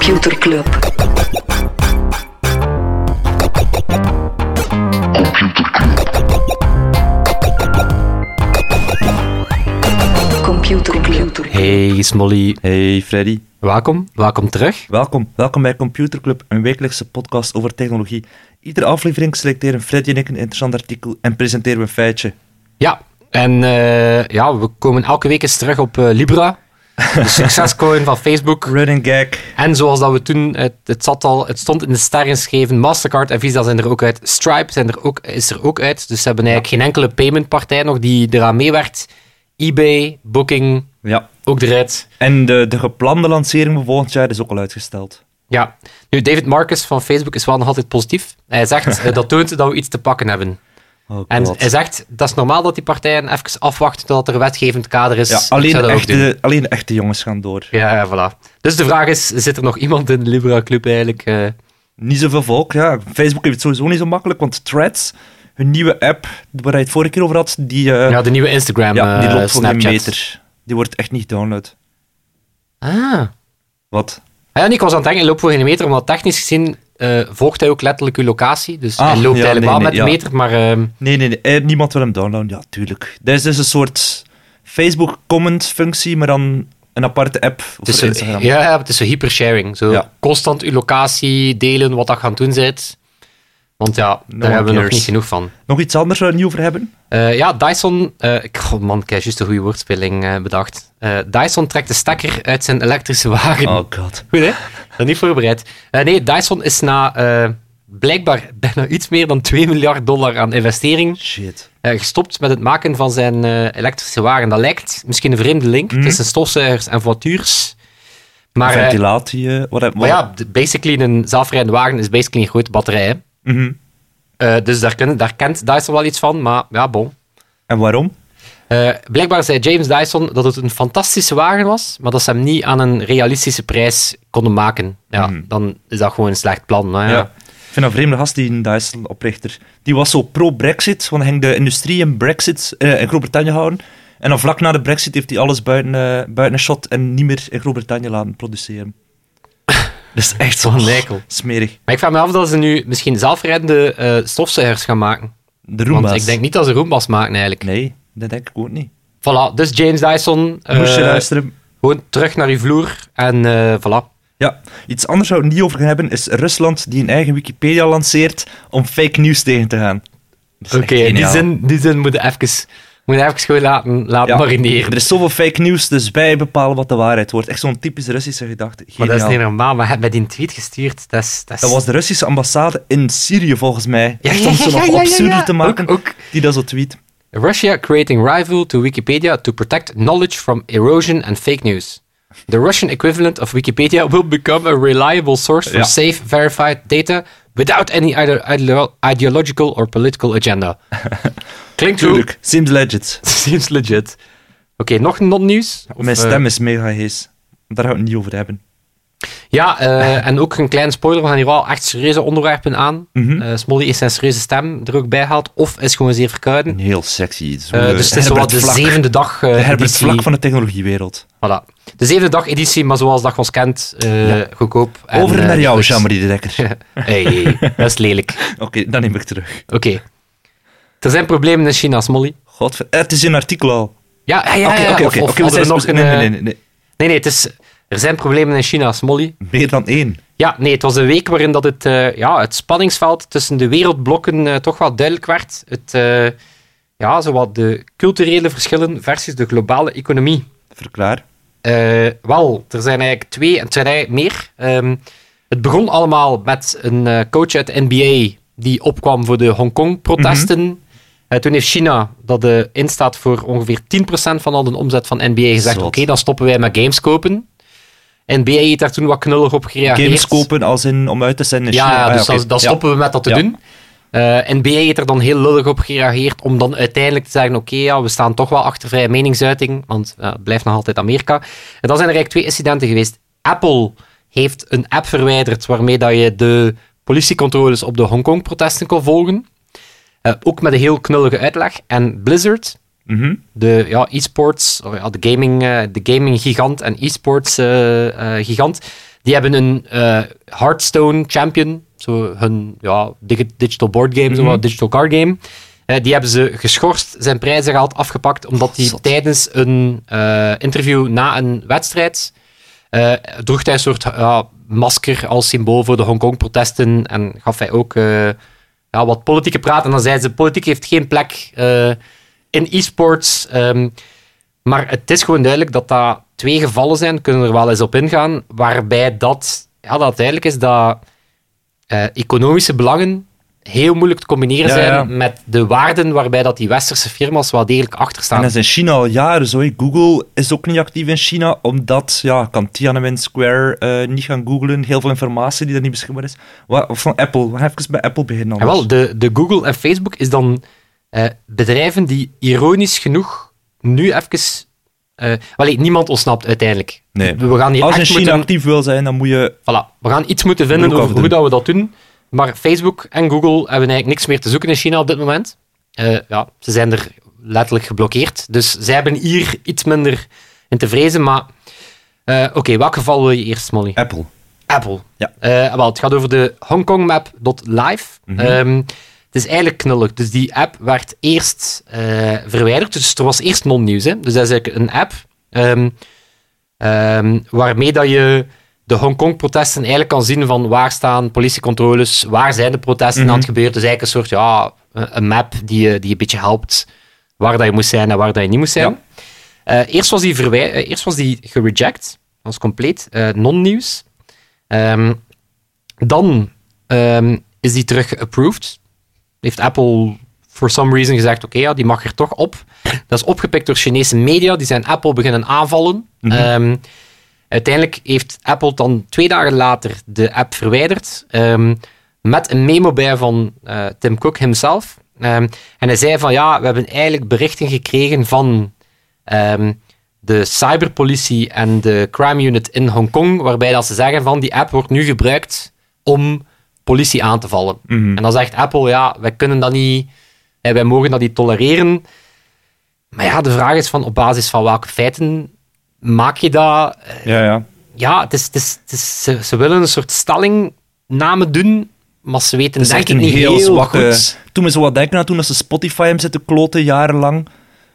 Computer Club. Computer Club. Hey Smolly, Hey Freddy, welkom. Welkom terug. welkom. Welkom bij Computer Club, een wekelijkse podcast over technologie. Iedere aflevering selecteren Freddy en ik een interessant artikel en presenteren we een feitje. Ja, en eh, ja, we komen elke week eens terug op eh, Libra, de succescoin van Facebook. Running gag. En zoals dat we toen, het, het, zat al, het stond in de sterren geschreven, Mastercard en Visa zijn er ook uit. Stripe zijn er ook, is er ook uit. Dus ze hebben eigenlijk geen enkele paymentpartij nog die eraan meewerkt. eBay, Booking, Ja. ook eruit. En de, de geplande lancering van volgend jaar is ook al uitgesteld. Ja, nu David Marcus van Facebook is wel nog altijd positief. Hij zegt eh, dat toont dat we iets te pakken hebben. Oh En hij zegt, dat is normaal dat die partijen even afwachten totdat er wetgevend kader is. ja, alleen, de echte, alleen de echte jongens gaan door. Ja, ja, voilà. Dus de vraag is, zit er nog iemand in de Libra Club eigenlijk? eh? Niet zoveel volk, ja. Facebook heeft het sowieso niet zo makkelijk, want Threads, hun nieuwe app waar je het vorige keer over had, die, eh, ja, de nieuwe Instagram, ja, die eh, loopt voor geen Snapchat. meter. Die wordt echt niet gedownload. Ah. Wat? Ja, en ik was aan het denken, hij loopt voor geen meter, omdat technisch gezien eh, volgt hij ook letterlijk uw locatie. Dus Ah, hij loopt ja, eigenlijk nee, wel nee, met de ja. meter, maar... ehm, Nee, nee, nee. eh, Niemand wil hem downloaden. Ja, tuurlijk. Dat is dus een soort Facebook comment functie, maar dan een aparte app het voor is zo, Instagram. ja, ja, het is zo hypersharing. Zo Ja. constant uw locatie delen, wat dat gaan doen bent. Want ja, daar hebben we nog niet genoeg van. Nog iets anders waar we het niet over hebben? Eh, ja, Dyson. eh, oh man, ik heb juist een goede woordspeling eh, bedacht. Dyson trekt de stekker uit zijn elektrische wagen. Oh god. Goed, hè? Dat niet voorbereid. Nee, Dyson is na blijkbaar bijna iets meer dan 2 miljard dollar aan investering Shit. gestopt met het maken van zijn elektrische wagen. Dat lijkt misschien een vreemde link Mhm. tussen stofzuigers en voitures. Maar, Ventilatie, wat heb maar ja, basically een zelfrijdende wagen is basically een grote batterij. hè. Mhm. Eh, dus daar, daar kent Dyson wel iets van, maar ja, bon. En waarom? Eh, blijkbaar zei James Dyson dat het een fantastische wagen was, maar dat ze hem niet aan een realistische prijs konden maken. Ja, Mhm. dan is dat gewoon een slecht plan. hè. Ja. Ik vind dat een vreemde gast, die Dyson-oprichter. Die was zo pro-Brexit, want hij ging de industrie in Brexit eh, in Groot-Brittannië houden. En dan vlak na de Brexit heeft hij alles buiten, eh, buiten shot en niet meer in Groot-Brittannië laten produceren. Dat is echt Zo'n eikel. smerig. Maar ik vraag me af of ze nu misschien zelfrijdende eh, stofzuigers gaan maken. De Roomba's. Want ik denk niet dat ze Roombas maken eigenlijk. Nee, dat denk ik ook niet. Voilà, dus James Dyson, eh, Moest je luisteren? gewoon terug naar uw vloer en eh voilà. Ja, iets anders waar we het niet over gaan hebben is Rusland die een eigen Wikipedia lanceert om fake news tegen te gaan. Dat Oké, in die zin, die zin moet je even, moet je even gewoon laten, laten Ja, marineren. Er is zoveel fake news, dus wij bepalen wat de waarheid wordt. Echt zo'n typisch Russische gedachte. Maar Geniaal. dat is niet normaal, maar hij heeft mij die tweet gestuurd. Dat, is, dat, is... Dat was de Russische ambassade in Syrië, volgens mij. Ja, Echt ja, om ze ja, nog absurder te maken, Ook- ook. die dat zo tweet. Russia creating rival to Wikipedia to protect knowledge from erosion and fake news. The Russian equivalent of Wikipedia will become a reliable source for Ja. safe, verified data without any ide- ideo- ideological or political agenda. Klinkt goed. Tuurlijk, seems legit. Seems legit. Oké, nog non-nieuws? Of, Mijn eh, stem is mega hees. Daar gaan we het niet over hebben. Ja, eh, en ook een kleine spoiler, we gaan hier wel echt serieuze onderwerpen aan. Eh, Smolly is zijn serieuze stem er ook bij gehaald, of is gewoon zeer verkouden. Heel sexy. Zo, dus het is wat de zevende dag De Herbert. Vlak van de technologiewereld. Voilà. De zevende dag editie, maar zoals dat ons kent, eh, Ja. goedkoop. en, over eh, naar jou. Jean-Marie de Dekker. hey, dat is lelijk. Oké, dan neem ik terug. Oké. Er zijn problemen in China, Smolly. Godver... eh, het is een artikel al. Ja, ja, ja. Oké, ja. oké, Of- oké. was er nog een... nee, nee, eh, nee, nee, nee. Nee, nee, het is... Er zijn problemen in China, Smolly. Meer dan één. Ja, nee, het was een week waarin dat het, ja, het spanningsveld tussen de wereldblokken toch wel duidelijk werd. Het, ja, zowat de culturele verschillen versus de globale economie. Verklaar. Eh, wel, er zijn eigenlijk twee, en het zijn eigenlijk meer. Ehm, het begon allemaal met een eh, coach uit de NBA die opkwam voor de Hongkong-protesten. Eh, toen heeft China, dat eh, instaat voor ongeveer 10% van al de omzet van NBA, gezegd. Oké, dan stoppen wij met games kopen. NBA heeft daar toen wat knullig op gereageerd. Games kopen als in om uit te zenden in Ja, China. ja, Ah, dus oké. dan, dan Ja. stoppen we met dat te Ja. doen. Eh NBA heeft er dan heel lullig op gereageerd om dan uiteindelijk te zeggen, oké, ja, we staan toch wel achter vrije meningsuiting, want het blijft nog altijd Amerika. En dan zijn er eigenlijk twee incidenten geweest. Apple heeft een app verwijderd waarmee dat je de politiecontroles op de Hongkong-protesten kon volgen. Eh, ook met een heel knullige uitleg. En Blizzard, Mhm. de ja, e-sports, ja, de gaming, eh, de gaming gigant en e-sports eh, eh, gigant, Die hebben een eh, Hearthstone Champion, zo hun ja, digi- digital board game, Mhm. digital card game. Eh, die hebben ze geschorst, zijn prijzen gehaald, afgepakt, omdat hij tijdens een eh, interview na een wedstrijd eh, droeg hij een soort masker als symbool voor de Hongkong-protesten en gaf hij ook ja, wat politieke praat. En dan zei ze, politiek heeft geen plek in e-sports. ehm, maar het is gewoon duidelijk dat dat twee gevallen zijn, kunnen we er wel eens op ingaan, waarbij dat, ja, dat duidelijk is dat eh, economische belangen heel moeilijk te combineren Ja, zijn ja. met de waarden waarbij dat die westerse firma's wel degelijk achter En staan. dat is in China al jaren zo. Google is ook niet actief in China, omdat ja, kan Tiananmen Square eh, niet gaan googlen. Heel veel informatie die er niet beschikbaar is. Wat, van Apple, we even bij Apple beginnen. En anders. wel, de, de Google en Facebook is dan eh, bedrijven die ironisch genoeg nu even... eh niemand ontsnapt uiteindelijk. Nee. We gaan hier Als je China moeten... actief wil zijn, dan moet je... Voilà, we gaan iets moeten vinden over hoe dat we dat doen. Maar Facebook en Google hebben eigenlijk niks meer te zoeken in China op dit moment. Eh, ja, ze zijn er letterlijk geblokkeerd. Dus zij hebben hier iets minder in te vrezen. Maar eh, oké, welk geval wil je eerst, Molly? Apple. Apple. Ja. Eh, wel, het gaat over de hongkongmap.live. Mhm. Ehm, het is eigenlijk knullig. Dus die app werd eerst eh, verwijderd. Dus er was eerst non-nieuws. hè. Dus dat is eigenlijk een app ehm, ehm, waarmee dat je de Hongkong-protesten eigenlijk kan zien van waar staan politiecontroles, waar zijn de protesten Mhm. aan het gebeuren. Dus eigenlijk een soort ja, een map die je, die je een beetje helpt waar dat je moet zijn en waar dat je niet moet zijn. Eh, eerst, was die eh, eerst was die gereject. Dat was compleet non-nieuws. Ehm, dan is die terug geapproved. Heeft Apple for some reason gezegd, oké, ja, die mag er toch op. Dat is opgepikt door Chinese media, die zijn Apple beginnen aanvallen. Ehm, uiteindelijk heeft Apple dan twee dagen later de app verwijderd, ehm, met een memo bij van eh, Tim Cook himself. Ehm, en hij zei van, ja, we hebben eigenlijk berichten gekregen van de cyberpolitie en de crime unit in Hongkong, waarbij dat ze zeggen van, die app wordt nu gebruikt om politie aan te vallen. Mhm. En dan zegt Apple, ja, wij kunnen dat niet, eh, wij mogen dat niet tolereren. Maar ja, de vraag is van, op basis van welke feiten maak je dat? Eh, Ja, ja. Ja, het is, het is, het is, ze, ze willen een soort stellingname doen, maar ze weten Het is denk echt ik niet heel, heel zwakke... goed. Toen me zo wat denken aan toen dat ze Spotify hebben zitten kloten jarenlang.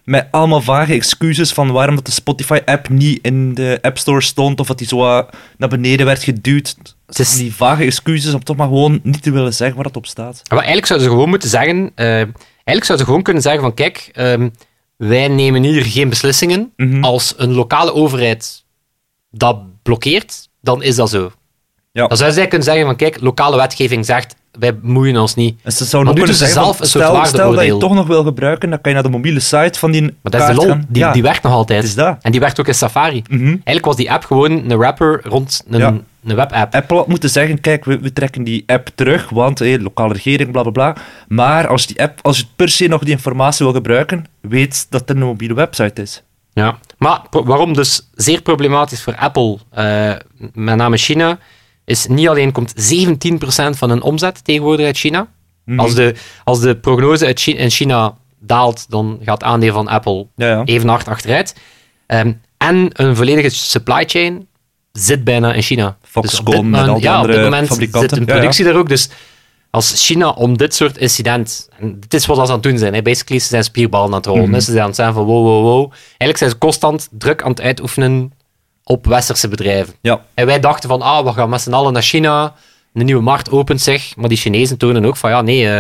Met allemaal vage excuses van waarom dat de Spotify-app niet in de App Store stond. Of dat die zo naar beneden werd geduwd. Het is- Die vage excuses om toch maar gewoon niet te willen zeggen waar dat op staat. Maar eigenlijk zouden ze gewoon moeten zeggen... eh, eigenlijk zouden ze gewoon kunnen zeggen van, kijk, ehm, wij nemen hier geen beslissingen. Mhm. Als een lokale overheid dat blokkeert, dan is dat zo. Ja. Dan zou zij kunnen zeggen van, kijk, lokale wetgeving zegt, wij bemoeien ons niet. En ze zouden Maar nu doen ze zelf van, een soort stel, stel dat je het toch nog wil gebruiken, dan kan je naar de mobiele site van die Maar dat is de lol, gaan. die, ja. die werkt nog altijd. Het is dat. En die werkt ook in Safari. Mhm. Eigenlijk was die app gewoon een wrapper rond een, Ja. Een webapp. Apple had moeten zeggen, kijk, we, we trekken die app terug, want hey, lokale regering, bla bla bla. Maar als, die app, als je per se nog die informatie wil gebruiken, weet dat het een mobiele website is. Ja. Maar waarom dus zeer problematisch voor Apple, eh, met name China, is niet alleen komt 17% van hun omzet tegenwoordig uit China. Mhm. Als, de, als de prognose uit Chi- in China daalt, dan gaat het aandeel van Apple Ja, ja. even hard achteruit. Ehm, en een volledige supply chain zit bijna in China. Foxconn op dit en moment- al die ja, op andere dit moment fabrikanten. zit een Ja, ja. productie daar ook. Dus als China om dit soort incident... En dit is wat ze aan het doen zijn. Hè. Basically, ze zijn spierballen aan het rollen. Mhm. Ze zijn aan het zijn van wow, wow, wow. Eigenlijk zijn ze constant druk aan het uitoefenen op westerse bedrijven. Ja. En wij dachten van, ah, we gaan met z'n allen naar China. Een nieuwe markt opent zich. Maar die Chinezen tonen ook van, ja, nee, eh,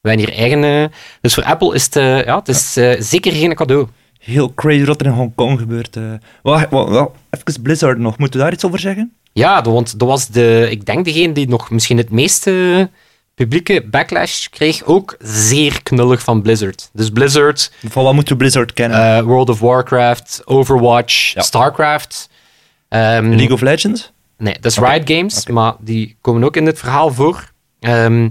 wij hebben hier eigen... eh. Dus voor Apple is het, eh, ja, het is zeker geen cadeau. Heel crazy wat er in Hongkong gebeurt. eh. Wacht, wacht, wacht, even Blizzard nog. Moeten we daar iets over zeggen? Ja, want dat was de, ik denk degene die nog misschien het meeste publieke backlash kreeg, ook zeer knullig van Blizzard. Dus Blizzard, Van wat moeten we Blizzard kennen? eh, World of Warcraft, Overwatch, Ja. StarCraft. Ehm, League of Legends? Nee, dat is Riot Games, maar die komen ook in dit verhaal voor. Ehm,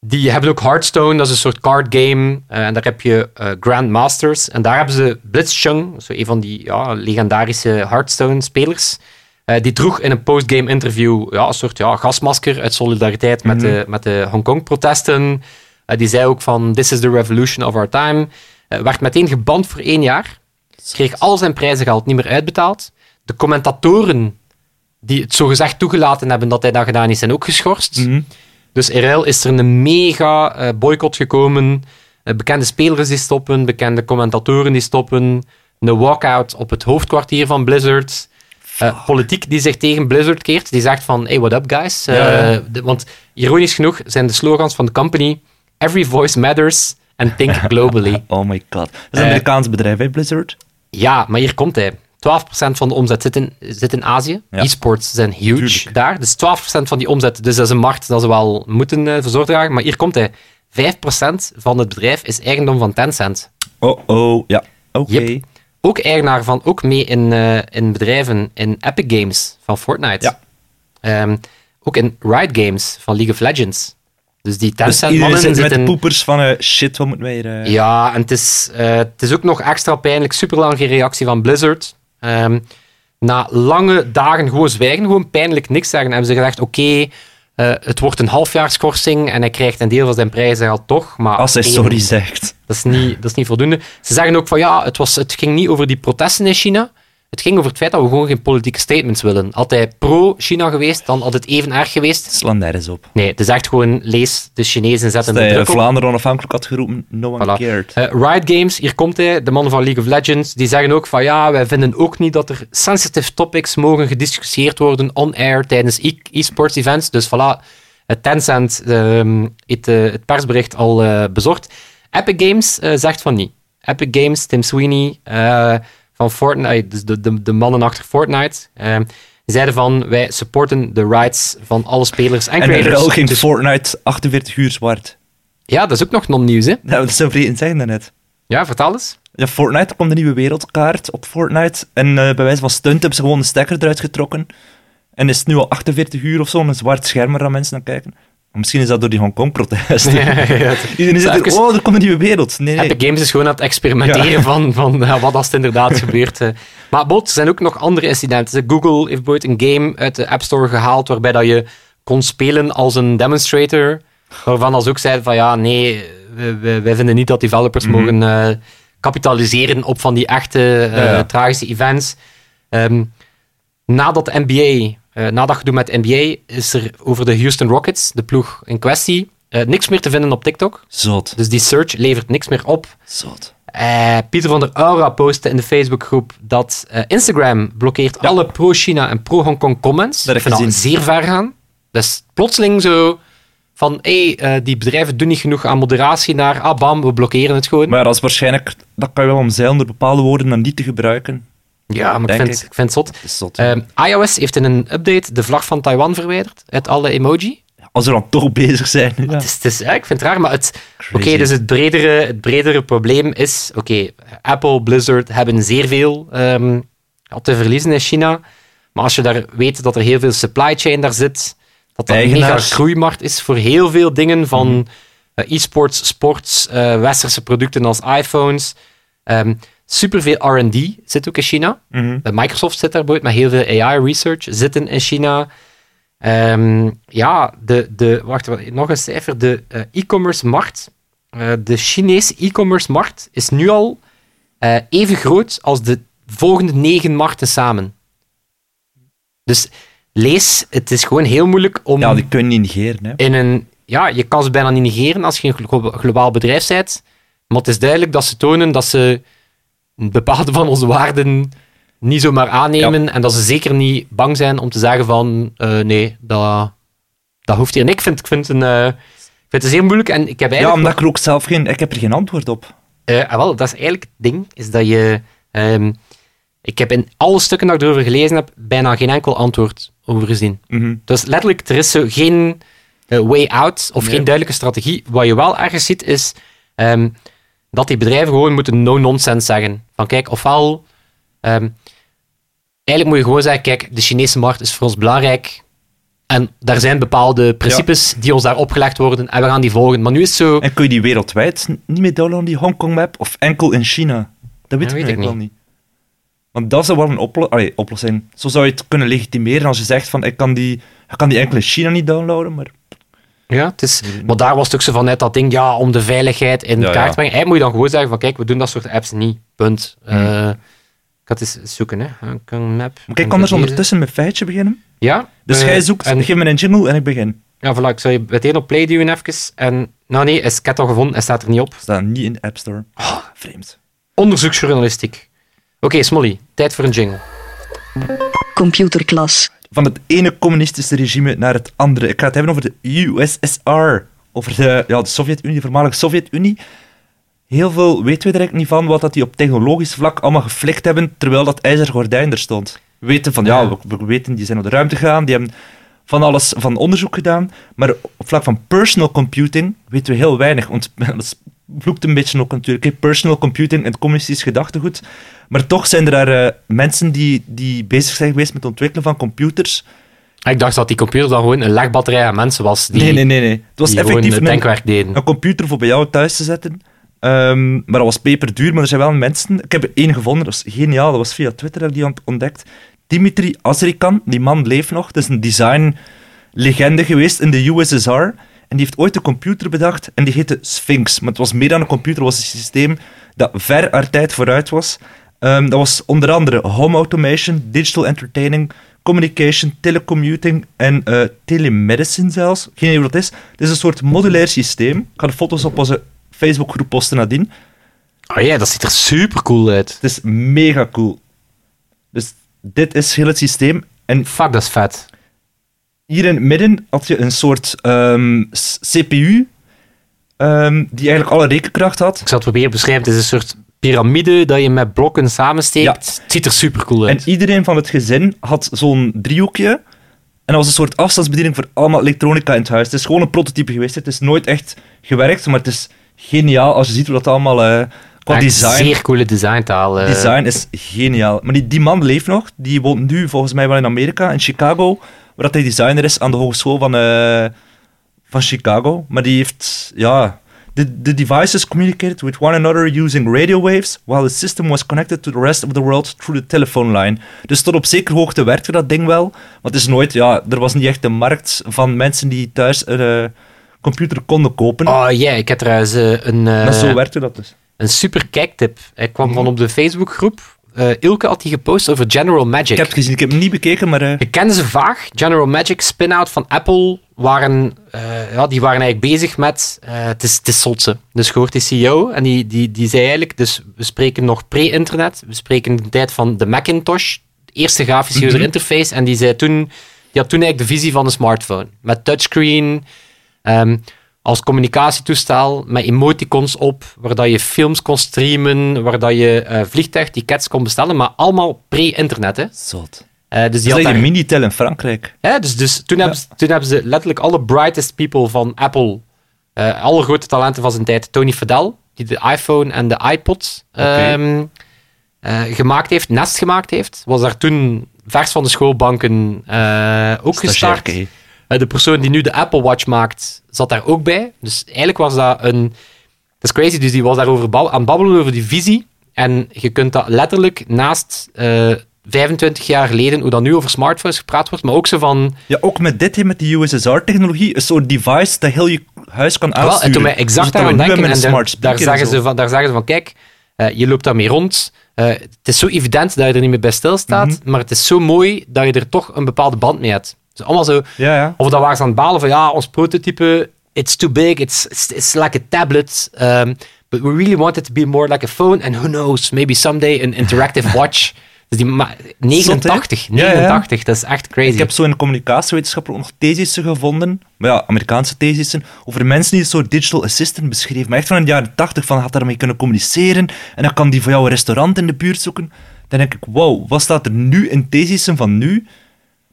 die hebben ook Hearthstone, dat is een soort card game. eh, en daar heb je eh, Grandmasters. En daar hebben ze Blitzchung, zo een van die ja, legendarische Hearthstone-spelers. eh, die droeg in een postgame interview ja, een soort ja, gasmasker uit solidariteit met, de, met de Hongkong-protesten. Die zei ook van, this is the revolution of our time. Werd meteen geband voor één jaar. Kreeg al zijn prijzengeld niet meer uitbetaald. De commentatoren die het zogezegd toegelaten hebben dat hij dat gedaan is, zijn ook geschorst. Mhm. Dus in ruil is er een mega eh, boycott gekomen. Eh, bekende spelers die stoppen, bekende commentatoren die stoppen. Een walkout op het hoofdkwartier van Blizzard. Eh, politiek die zich tegen Blizzard keert. Die zegt van, hey, what up guys? Ja, ja. de- want ironisch genoeg zijn de slogans van de company Every voice matters and think globally. Oh my god. Dat is een Amerikaans bedrijf, hè, Blizzard? Ja, maar hier komt hij. 12% van de omzet zit in, zit in Azië. Ja. E-sports zijn huge Tuurlijk. daar. Dus 12% van die omzet. Dus dat is een markt dat ze wel moeten eh voor dragen. Maar hier komt hij. 5% van het bedrijf is eigendom van Tencent. Oh, oh, ja. Oké. Yep. Ook eigenaar van, ook mee in, eh, in bedrijven in Epic Games van Fortnite. Ja. Ehm, ook in Riot Games van League of Legends. Dus die Dus Tencent-mannen zit met zitten... de poepers van, eh, shit, wat moeten wij hier... Ja, en het is, het is ook nog extra pijnlijk. Super lang geen reactie van Blizzard. Ehm, na lange dagen gewoon zwijgen, gewoon pijnlijk niks zeggen, hebben ze gezegd: Oké, eh, het wordt een halfjaarskorsing en hij krijgt een deel van zijn prijzen al toch. Maar Als hij één, sorry zegt. Dat is, niet, dat is niet voldoende. Ze zeggen ook van ja, het, was, het ging niet over die protesten in China. Het ging over het feit dat we gewoon geen politieke statements willen. Had hij pro-China geweest, dan had het even erg geweest. Slaan nergens op. Nee, het is echt gewoon lees de Chinezen zetten de druk op. Vlaanderen onafhankelijk had geroepen, no one Voilà. cared. Eh, Riot Games, hier komt hij, de man van League of Legends, die zeggen ook van ja, wij vinden ook niet dat er sensitive topics mogen gediscussieerd worden on-air tijdens e- e-sports events. Dus voilà, het Tencent ehm, heeft eh, het persbericht al eh, bezorgd. Epic Games zegt van niet. Epic Games, Tim Sweeney van Fortnite, dus de, de, de mannen achter Fortnite, die zeiden van wij supporten de rights van alle spelers en, En in creators. ruil ging Dus- Fortnite 48 uur zwart. ja, dat is ook nog non-nieuws, hè? Ja, dat zou vreemd zeggen daarnet. Ja, vertel eens. Ja, Fortnite, er komt een nieuwe wereldkaart op Fortnite. En eh, bij wijze van stunt hebben ze gewoon de stekker eruit getrokken. En is het nu al 48 uur of zo, een zwart scherm waar mensen naar kijken. Misschien is dat door die Hongkong-protesten. Iedereen zit er, Even- oh, er komt een nieuwe wereld. Nee, nee. Epic Games is gewoon aan het experimenteren Ja. van, van ja, wat als het inderdaad gebeurt. eh. Maar bot, er zijn ook nog andere incidenten. Google heeft ooit een game uit de App Store gehaald waarbij dat je kon spelen als een demonstrator. Waarvan als ook zeiden van ja, nee, wij vinden niet dat developers Mhm. mogen eh, kapitaliseren op van die echte eh, Ja, ja. tragische events. Ehm, nadat de NBA, eh na dat gedoe met NBA, is er over de Houston Rockets, de ploeg in kwestie, eh, niks meer te vinden op TikTok. Zot. Dus die search levert niks meer op. Zot. Eh, Pieter van der Aura postte in de Facebookgroep dat eh, Instagram blokkeert alle pro-China en pro-Hongkong comments. Dat Ik vind dat zeer ver gaan. Dus plotseling zo van, hé, hey, eh, die bedrijven doen niet genoeg aan moderatie naar, ah bam, we blokkeren het gewoon. Maar dat is waarschijnlijk... Dat kan je wel omzeilen door bepaalde woorden dan niet te gebruiken. Ja, maar ik vind, ik. ik vind het zot. Ehm, iOS heeft in een update de vlag van Taiwan verwijderd uit alle emoji. Als we dan toch bezig zijn. Ja. Het is, het is, ja, ik vind het raar, maar het, Oké, dus het bredere, het bredere probleem is... Oké, Apple, Blizzard hebben zeer veel ehm, te verliezen in China. Maar als je daar weet dat er heel veel supply chain daar zit, dat dat een mega groeimarkt is voor heel veel dingen, van eh, e-sports, sports, eh, westerse producten als iPhones. Ehm superveel R&D zit ook in China. Mhm. Eh, Microsoft zit daar bijvoorbeeld met heel veel AI-research zitten in China. Ehm, ja, de, de, wacht, nog een cijfer. De eh, e-commerce markt, eh, de Chinese e-commerce markt, is nu al even groot als de volgende negen markten samen. Dus lees, het is gewoon heel moeilijk om Ja, die kun je niet negeren. Hè. in een... Ja, je kan ze bijna niet negeren als je een glo- globaal bedrijf bent. Maar het is duidelijk dat ze tonen dat ze bepaalde van onze waarden niet zomaar aannemen. En dat ze zeker niet bang zijn om te zeggen van... eh, nee, dat, dat hoeft hier niet. Ik vind, ik vind, een, eh, ik vind het zeer moeilijk. En ik heb Ja, eigenlijk... omdat ik er ook zelf geen... Ik heb er geen antwoord op. Ah, wel, dat is eigenlijk het ding, is dat je... ehm, ik heb in alle stukken dat ik erover gelezen heb, bijna geen enkel antwoord over gezien. Mhm. Dus letterlijk, er is zo geen way out of Nee. geen duidelijke strategie. Wat je wel ergens ziet, is ehm, dat die bedrijven gewoon moeten no-nonsense zeggen. Van kijk, ofwel... ehm, eigenlijk moet je gewoon zeggen, kijk, de Chinese markt is voor ons belangrijk. En daar zijn bepaalde principes die ons daar opgelegd worden en we gaan die volgen. Maar nu is zo... En kun je die wereldwijd niet meer downloaden, die Hongkong-map? Of enkel in China? Dat weet ik weet ik eigenlijk wel niet. Want dat zou wel een oplo allee, oplossing. Zo zou je het kunnen legitimeren als je zegt van ik kan die, ik kan die enkel in China niet downloaden, maar Ja, het is, maar daar was het ook zo vanuit dat ding, ja, om de veiligheid in Ja, kaart te brengen. Eigenlijk moet je dan gewoon zeggen van, kijk, we doen dat soort apps niet. Punt. Hmm. Eh, ga het eens zoeken, hè. Kong map. Maar kijk, anders ondertussen met feitje beginnen. Ja. Dus eh, jij zoekt, en- geef me een jingle en ik begin. Ja, voilà, ik zal je meteen op play duwen even. En, nou nee, is- ik heb het al gevonden, hij staat er niet op. Staat niet in de App Store. Ah, vreemd. Onderzoeksjournalistiek. Oké, Smolly, tijd voor een jingle. Computerklas. Van het ene communistische regime naar het andere. Ik ga het hebben over de USSR. Over de, ja, de Sovjet-Unie, de voormalige Sovjet-Unie. Heel veel weten we er eigenlijk niet van wat dat die op technologisch vlak allemaal geflikt hebben, terwijl dat ijzeren gordijn er stond. We weten van, ja, we, we weten, die zijn naar de ruimte gegaan, die hebben van alles van onderzoek gedaan, maar op vlak van personal computing weten we heel weinig, want vloekt een beetje ook natuurlijk, personal computing en communistisch gedachtegoed, maar toch zijn er daar eh, mensen die, die bezig zijn geweest met het ontwikkelen van computers. Ik dacht dat die computer dan gewoon een legbatterij aan mensen was die, nee, nee, nee, nee. Het was effectief een, denkwerk deden. een computer voor bij jou thuis te zetten. Ehm, maar dat was peperduur, maar er zijn wel mensen... Ik heb er één gevonden, dat was geniaal. Dat was via Twitter dat ik die ont- ontdekt. Dimitri Azrikan, die man leeft nog. Dat is een design-legende geweest in de USSR. En die heeft ooit een computer bedacht en die heette Sphinx. Maar het was meer dan een computer, het was een systeem dat ver haar tijd vooruit was. Ehm, dat was onder andere home automation, digital entertaining, communication, telecommuting en eh, telemedicine zelfs. Geen idee wat dat is. Het is een soort modulair systeem. Ik ga de foto's op onze Facebookgroep posten nadien. Oh ja, dat ziet er super cool uit. Het is mega cool. Dus dit is heel het systeem. En Fuck, dat is vet. Hier in het midden had je een soort ehm, CPU, ehm, die eigenlijk alle rekenkracht had. Ik zal het proberen beschrijven. Het is een soort piramide dat je met blokken samensteekt. Ja. Het ziet er super cool En uit. iedereen van het gezin had zo'n driehoekje. En dat was een soort afstandsbediening voor allemaal elektronica in het huis. Het is gewoon een prototype geweest. Het is nooit echt gewerkt, maar het is geniaal als je ziet hoe dat allemaal eh, qua design... Zeer coole designtaal. Design is geniaal. Maar die, die man leeft nog. Die woont nu volgens mij wel in Amerika, in Chicago. Waar dat hij designer is aan de hogeschool van, eh, van Chicago. Maar die heeft, ja... The, the devices communicated with one another using radio waves, while the system was connected to the rest of the world through the telephone line. Dus tot op zekere hoogte werkte dat ding wel. Want het is nooit, ja, er was niet echt een markt van mensen die thuis een eh, computer konden kopen. Oh ja, ik heb trouwens eh, een, maar zo werkte dat dus. een super kijktip. Ik kwam van op de Facebookgroep. Eh Ilke had die gepost over General Magic. Ik heb het gezien, ik heb hem niet bekeken, maar... eh, Je kende ze vaag. General Magic, spin-out van Apple, waren, eh, ja, die waren eigenlijk bezig met... het, is, het is zotse. Dus je hoort die CEO en die, die, die zei eigenlijk... Dus we spreken nog pre-internet. We spreken de tijd van de Macintosh. De eerste grafische user interface. En die, zei toen, die had toen eigenlijk de visie van een smartphone. Met touchscreen... ehm, als communicatietoestel met emoticons op, waar dat je films kon streamen, waar dat je eh, vliegtuigtickets kon bestellen, maar allemaal pre-internet. Hè. Zot. Eh, dus die had Minitel in Frankrijk. ja, dus, dus toen, hebben ze, toen hebben ze letterlijk alle brightest people van Apple, eh, alle grote talenten van zijn tijd, Tony Fadell, die de iPhone en de iPod ehm, eh, gemaakt heeft, Nest gemaakt heeft, was daar toen vers van de schoolbanken eh, ook gestart. De persoon die nu de Apple Watch maakt, zat daar ook bij. Dus eigenlijk was dat een... Dat is crazy, dus die was daarover aan het babbelen over die visie. En je kunt dat letterlijk naast eh, 25 jaar geleden, hoe dat nu over smartphones gepraat wordt, maar ook zo van... Ja, ook met dit, met die USSR-technologie, een soort device dat heel je huis kan Wel, aansturen. en toen Dus exact daaraan nu denken. En daar- daar, zeggen ze van, daar zeggen ze van, kijk, eh, je loopt daarmee rond. Eh, het is zo evident dat je er niet meer bij stilstaat, Mhm. maar het is zo mooi dat je er toch een bepaalde band mee hebt. Dus allemaal zo... Ja, ja. Of dat waren ze aan het balen van, ja, ons prototype, it's too big, it's, it's, it's like a tablet, um, but we really want it to be more like a phone, and who knows, maybe someday an interactive watch. Dus die ma- 89, Ja, ja. 89, dat is echt crazy. Ik heb zo in de communicatiewetenschap ook nog thesissen gevonden, maar ja, Amerikaanse thesissen, over mensen die een soort digital assistant beschreven. Maar echt van de jaren 80, van had daarmee kunnen communiceren en dan kan die voor jou een restaurant in de buurt zoeken. Dan denk ik, wow, wat staat er nu in thesissen van nu,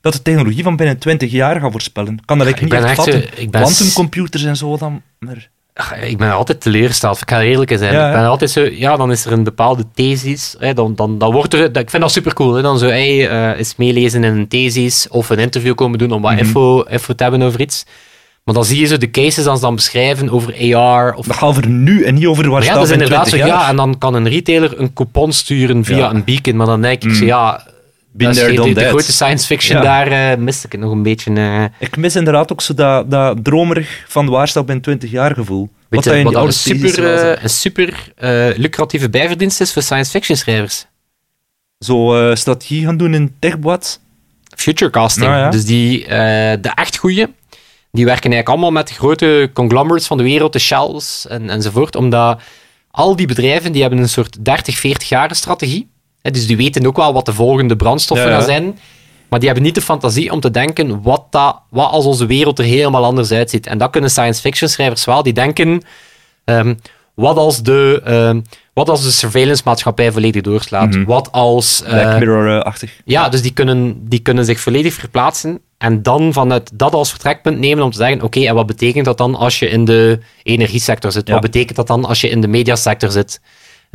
dat de technologie van binnen 20 jaar gaat voorspellen? Kan dat ik eigenlijk ben niet echt echt zo- vatten? ik ben Quantumcomputers en zo dan, maar... Ach, Ik ben altijd teleurgesteld, ik ga eerlijk zijn. Ja, ik ben altijd zo, ja, dan is er een bepaalde thesis, hè, dan, dan, dan wordt er, dat- ik vind dat super cool, hè, dan zo, hey, eh, eens meelezen in een thesis of een interview komen doen om wat Mhm. info, info te hebben over iets. Maar dan zie je zo de cases dan ze dan beschrijven over AR of Dat gaat over nu en niet over waar ja, staat dat is in inderdaad 20 zo. Ja, en dan kan een retailer een coupon sturen via Ja. een beacon. Maar dan denk ik, Mm. zo, ja, Geen- done de, grote science fiction, Ja. daar eh mis ik het nog een beetje. eh Ik mis inderdaad ook zo dat, dat dromerig van waar staat binnen 20 jaar gevoel. weet je, in wat die dat een super, eh, een super eh, lucratieve bijverdienst is voor science fiction schrijvers. zo eh, strategie gaan doen in techboats. Futurecasting. Nou ja. Dus die, eh, de echt goeie, die werken eigenlijk allemaal met de grote conglomerates van de wereld, de Shells en, enzovoort, omdat al die bedrijven die hebben een soort 30, 40 jaar strategie. Dus die weten ook wel wat de volgende brandstoffen Ja, gaan zijn. Maar die hebben niet de fantasie om te denken wat, dat, wat als onze wereld er helemaal anders uitziet. En dat kunnen science fiction schrijvers wel. Die denken, ehm, wat, als de, ehm, wat als de surveillance maatschappij volledig doorslaat? Mhm. Wat als... eh, Black Mirror-achtig. ja, dus die kunnen, die kunnen zich volledig verplaatsen en dan vanuit dat als vertrekpunt nemen om te zeggen, oké, en wat betekent dat dan als je in de energiesector zit? Ja. Wat betekent dat dan als je in de mediasector zit?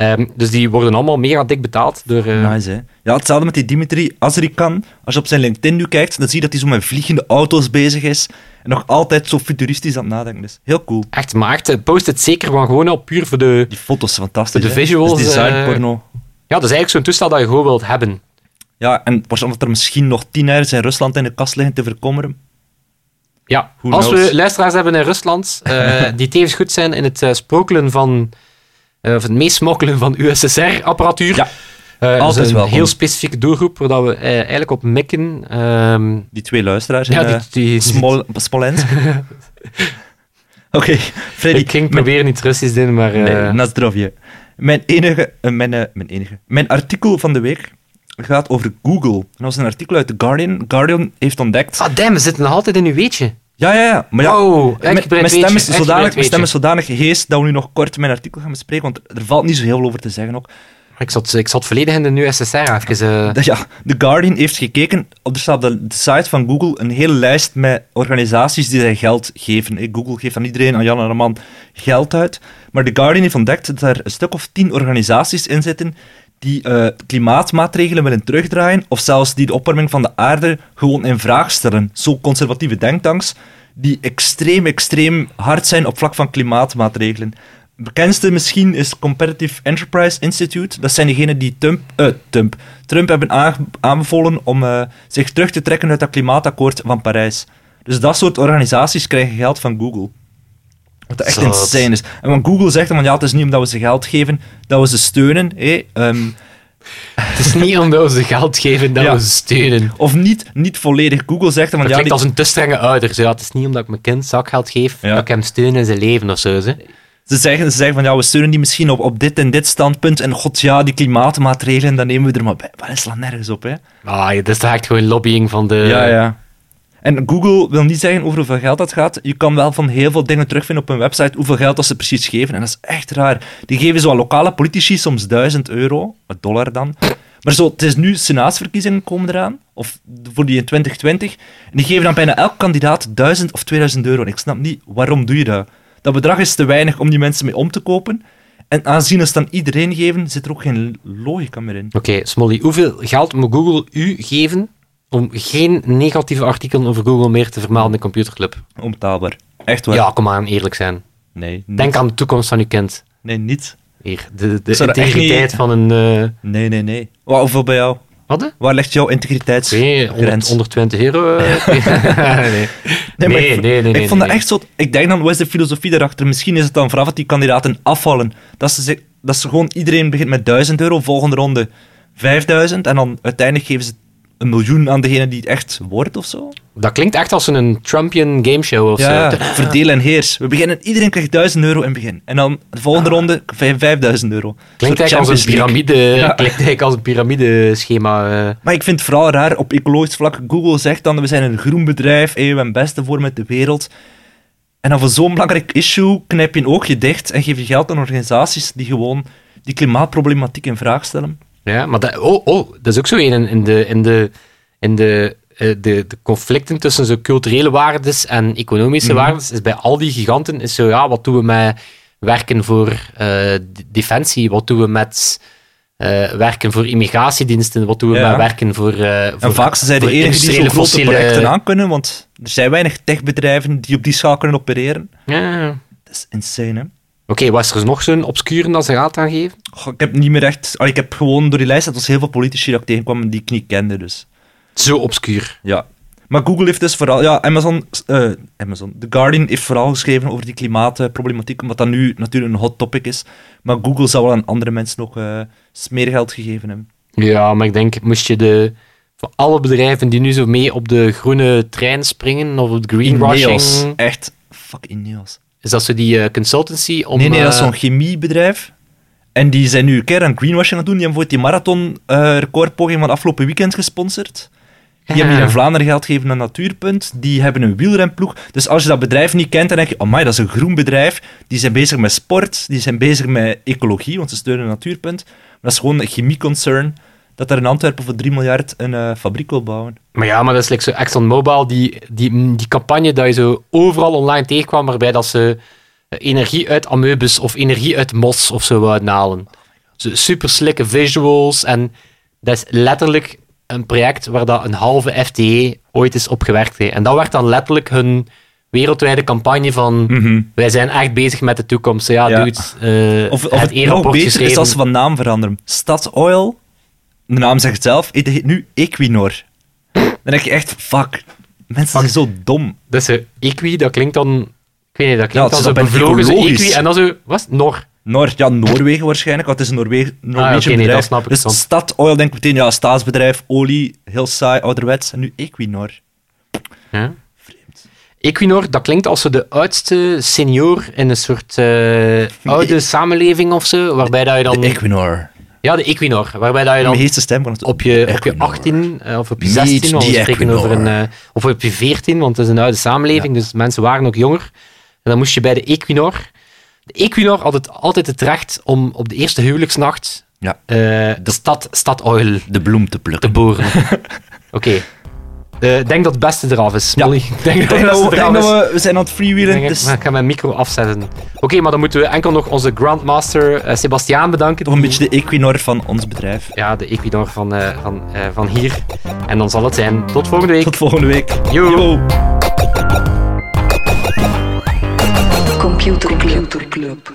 Ehm, dus die worden allemaal mega dik betaald door... eh, Nice, hè? Ja, hetzelfde met die Dimitri Azrikan. Als je op zijn LinkedIn nu kijkt, dan zie je dat hij zo met vliegende auto's bezig is. En nog altijd zo futuristisch aan het nadenken is. Heel cool. Echt, maar echt, eh, post het zeker van gewoon op puur voor de... Die foto's fantastisch. De visuals, Dat is design eh, porno. Ja, dat is eigenlijk zo'n toestel dat je gewoon wilt hebben. Ja, en waarschijnlijk dat er misschien nog tien ergens in Rusland in de kast liggen te verkommeren. Ja, Who als knows? we luisteraars hebben in Rusland, eh, die tevens goed zijn in het eh, sprokelen van... eh, of het meesmokkelen van USSR-apparatuur. Ja, dat altijd is een welkom. heel specifieke doelgroep waar dat we eh, eigenlijk op mikken. Ehm, Die twee luisteraars in ja, die, die, Smol Smolensk. Oké, Freddy. ik ging mijn- proberen iets Russisch te doen, maar... Nee, na zdrowje. Mijn enige, mijn, mijn enige, mijn artikel van de week gaat over Google. En dat was een artikel uit The Guardian. Guardian heeft ontdekt... Ah, damn, we zitten nog altijd in uw weetje. Ja, ja, ja. Maar ja, Wow, mijn, stem is zodanig, mijn stem is zodanig geheest dat we nu nog kort mijn artikel gaan bespreken, want er valt niet zo heel veel over te zeggen ook. Ik zat, ik zat volledig in de USSR even. eh. Dat- Ja, The Guardian heeft gekeken, op de, staat op de site van Google een hele lijst met organisaties die zij geld geven. Eh, Google geeft aan iedereen, aan Jan en aan man, geld uit. Maar The Guardian heeft ontdekt dat er een stuk of tien organisaties in zitten die eh, klimaatmaatregelen willen terugdraaien, of zelfs die de opwarming van de aarde gewoon in vraag stellen. Zo conservatieve denktanks, die extreem, extreem hard zijn op vlak van klimaatmaatregelen. Bekendste misschien is Competitive Enterprise Institute. Dat zijn degenen die Trump, eh, Trump, Trump hebben aanbevolen om eh, zich terug te trekken uit dat klimaatakkoord van Parijs. Dus dat soort organisaties krijgen geld van Google. Wat dat echt Zot. insane is. En want Google zegt dan, van, ja, het is niet omdat we ze geld geven, dat we ze steunen. hé. Ehm, Het is niet omdat we ze geld geven dat Ja. we ze steunen. of niet, niet volledig. Google zegt dan, Dat van, ja, klinkt die- als een te strenge ouder. Zo, ja, het is niet omdat ik mijn kind zakgeld geef Ja. dat ik hem steun in zijn leven of zo. Ze. Ze zeggen, ze zeggen van ja, we steunen die misschien op, op dit en dit standpunt. En god ja, die klimaatmaatregelen, dan nemen we er maar bij. Maar dat slaat nergens op, hè? Ah, dat is echt gewoon lobbying van de... ja, ja. En Google wil niet zeggen over hoeveel geld dat gaat. Je kan wel van heel veel dingen terugvinden op een website hoeveel geld dat ze precies geven. En dat is echt raar. Die geven zo aan lokale politici soms 1000 euro, dollar dan. Maar zo, het is nu senaatsverkiezingen komen eraan, of voor die in 2020. En die geven dan bijna elk kandidaat 1000 of 2000 euro. En ik snap niet, waarom doe je dat? Dat bedrag is te weinig om die mensen mee om te kopen. En aanzien ze dan iedereen geven, zit er ook geen logica meer in. Oké, Smolly, hoeveel geld moet Google u geven om geen negatieve artikelen over Google meer te vermelden in de computerclub? Onbetaalbaar. Echt waar. Ja, kom aan, eerlijk zijn. Nee, niet. Denk aan de toekomst van uw kind. Nee, niet. Hier, de, de integriteit niet- van een... eh Nee, nee, nee. Wa- Hoeveel bij jou? wat? hè? Waar ligt jouw integriteitsgrens? 100, 120 euro? eh? nee. Nee, Nee, ik, nee, ik vond dat echt zo... Ik denk dan, wat is de filosofie daarachter? Misschien is het dan vooraf dat die kandidaten afvallen. Dat ze, dat ze gewoon... Iedereen begint met 1000 euro, volgende ronde 5000, en dan uiteindelijk geven ze een miljoen aan degene die het echt wordt, of zo. Dat klinkt echt als een Trumpian gameshow of Ja, zo. verdeel en heers. We beginnen, iedereen krijgt 1000 euro in het begin. En dan de volgende ronde vijf- 5000 euro. Klinkt eigenlijk als een piramide, Ja. klinkt eigenlijk als een piramideschema. eh. Maar ik vind het vooral raar, op ecologisch vlak, Google zegt dan, we zijn een groen bedrijf, hey, we hebben het beste voor met de wereld. En dan voor zo'n belangrijk issue knijp je een oogje dicht en geef je geld aan organisaties die gewoon die klimaatproblematiek in vraag stellen. Ja, maar dat, oh, oh, dat is ook zo een in, in de, in de, in de, eh, de, de conflicten tussen zo culturele waardes en economische Mhm. waardes. Is bij al die giganten is zo, ja, wat doen we met werken voor eh, de- defensie? Wat doen we met eh, werken voor immigratiediensten? Wat doen we Ja. met werken voor. eh En voor vaak zijn de voor enigen die zo'n grote projecten aan kunnen, want er zijn weinig techbedrijven die op die schaal kunnen opereren. Ja. Dat is insane, hè? Oké, was er nog zo'n obscure dat ze raad aan geven? Goh, ik heb niet meer echt... ik heb gewoon door die lijst, dat was heel veel politici dat ik tegenkwam die ik niet kende, dus... Zo obscuur. Ja. Maar Google heeft dus vooral... Ja, Amazon... eh, Amazon. The Guardian heeft vooral geschreven over die klimaatproblematiek, omdat dat nu natuurlijk een hot topic is. Maar Google zou wel aan andere mensen nog eh smeergeld gegeven hebben. Ja, maar ik denk, moest je de... Voor alle bedrijven die nu zo mee op de groene trein springen, of op de greenwashing... Ineos. Echt, fuck Ineos. Is dat zo die eh, consultancy om... nee, nee, dat is eh, zo'n chemiebedrijf. En die zijn nu een keer aan greenwashing aan het doen. Die hebben bijvoorbeeld die marathon-recordpoging van afgelopen weekend gesponsord. Die hebben hier in Vlaanderen geld gegeven aan Natuurpunt. Die hebben een wielrenploeg. Dus als je dat bedrijf niet kent, dan denk je... Oh dat is een groen bedrijf. Die zijn bezig met sport. Die zijn bezig met ecologie, want ze steunen Natuurpunt. Maar dat is gewoon een chemieconcern dat er in Antwerpen voor 3 miljard een eh, fabriek wil bouwen. Maar ja, maar dat is like zo ExxonMobil, die, die, die campagne dat je zo overal online tegenkwam, waarbij dat ze energie uit amoebus of energie uit mos of zo wouden halen. Zo super slikke visuals en dat is letterlijk een project waar dat een halve FTE ooit is op gewerkt. hè. En dat werd dan letterlijk hun wereldwijde campagne van wij zijn echt bezig met de toekomst. Ja, Ja. dude, eh, Of, of het het nog beter is als ze van naam veranderen. Statoil, de naam zegt het zelf, het heet nu Equinor. Dan denk je echt, fuck, mensen zijn zo dom. Dat is zo, equi, dat klinkt dan... Ik weet niet, dat klinkt zo dan bevlogen, zo equi, en dan zo... Wat? Nor. Noord, ja, Noorwegen waarschijnlijk, want het is een Noorwegen, Noorwegisch oké, nee, bedrijf. dat snap ik dus dan. Statoil denk ik meteen, ja, staatsbedrijf, olie, heel saai, ouderwets. En nu Equinor. Ja. Equinor, dat klinkt als de oudste senior in een soort eh, oude samenleving of zo, waarbij dat je dan... De Equinor. Ja, de Equinor, waarbij dat je dan heetste stem van het op je, op je Equinor. 18 eh, of op je Meet 16, want we spreken over een... Eh, of op je 14, want het is een oude samenleving, dus mensen waren ook jonger. En dan moest je bij de Equinor... De Equinor had het altijd het recht om op de eerste huwelijksnacht Ja, eh, de stad, Statoil de bloem te te plukken. boren. Oké. Eh, Ik denk dat het beste eraf is, Ja. Molly. Denk dat het we, ik denk eraf is. dat we, we zijn aan het freewheelen, Ik denk, dus maar ik ga mijn micro afzetten. Oké, maar dan moeten we enkel nog onze Grandmaster eh Sebastiaan bedanken. toch een beetje de Equinor van ons bedrijf. Ja, de Equinor van, eh, van, eh, van hier. En dan zal het zijn. Tot volgende week. Tot volgende week. Yo. Yo. Computer Club.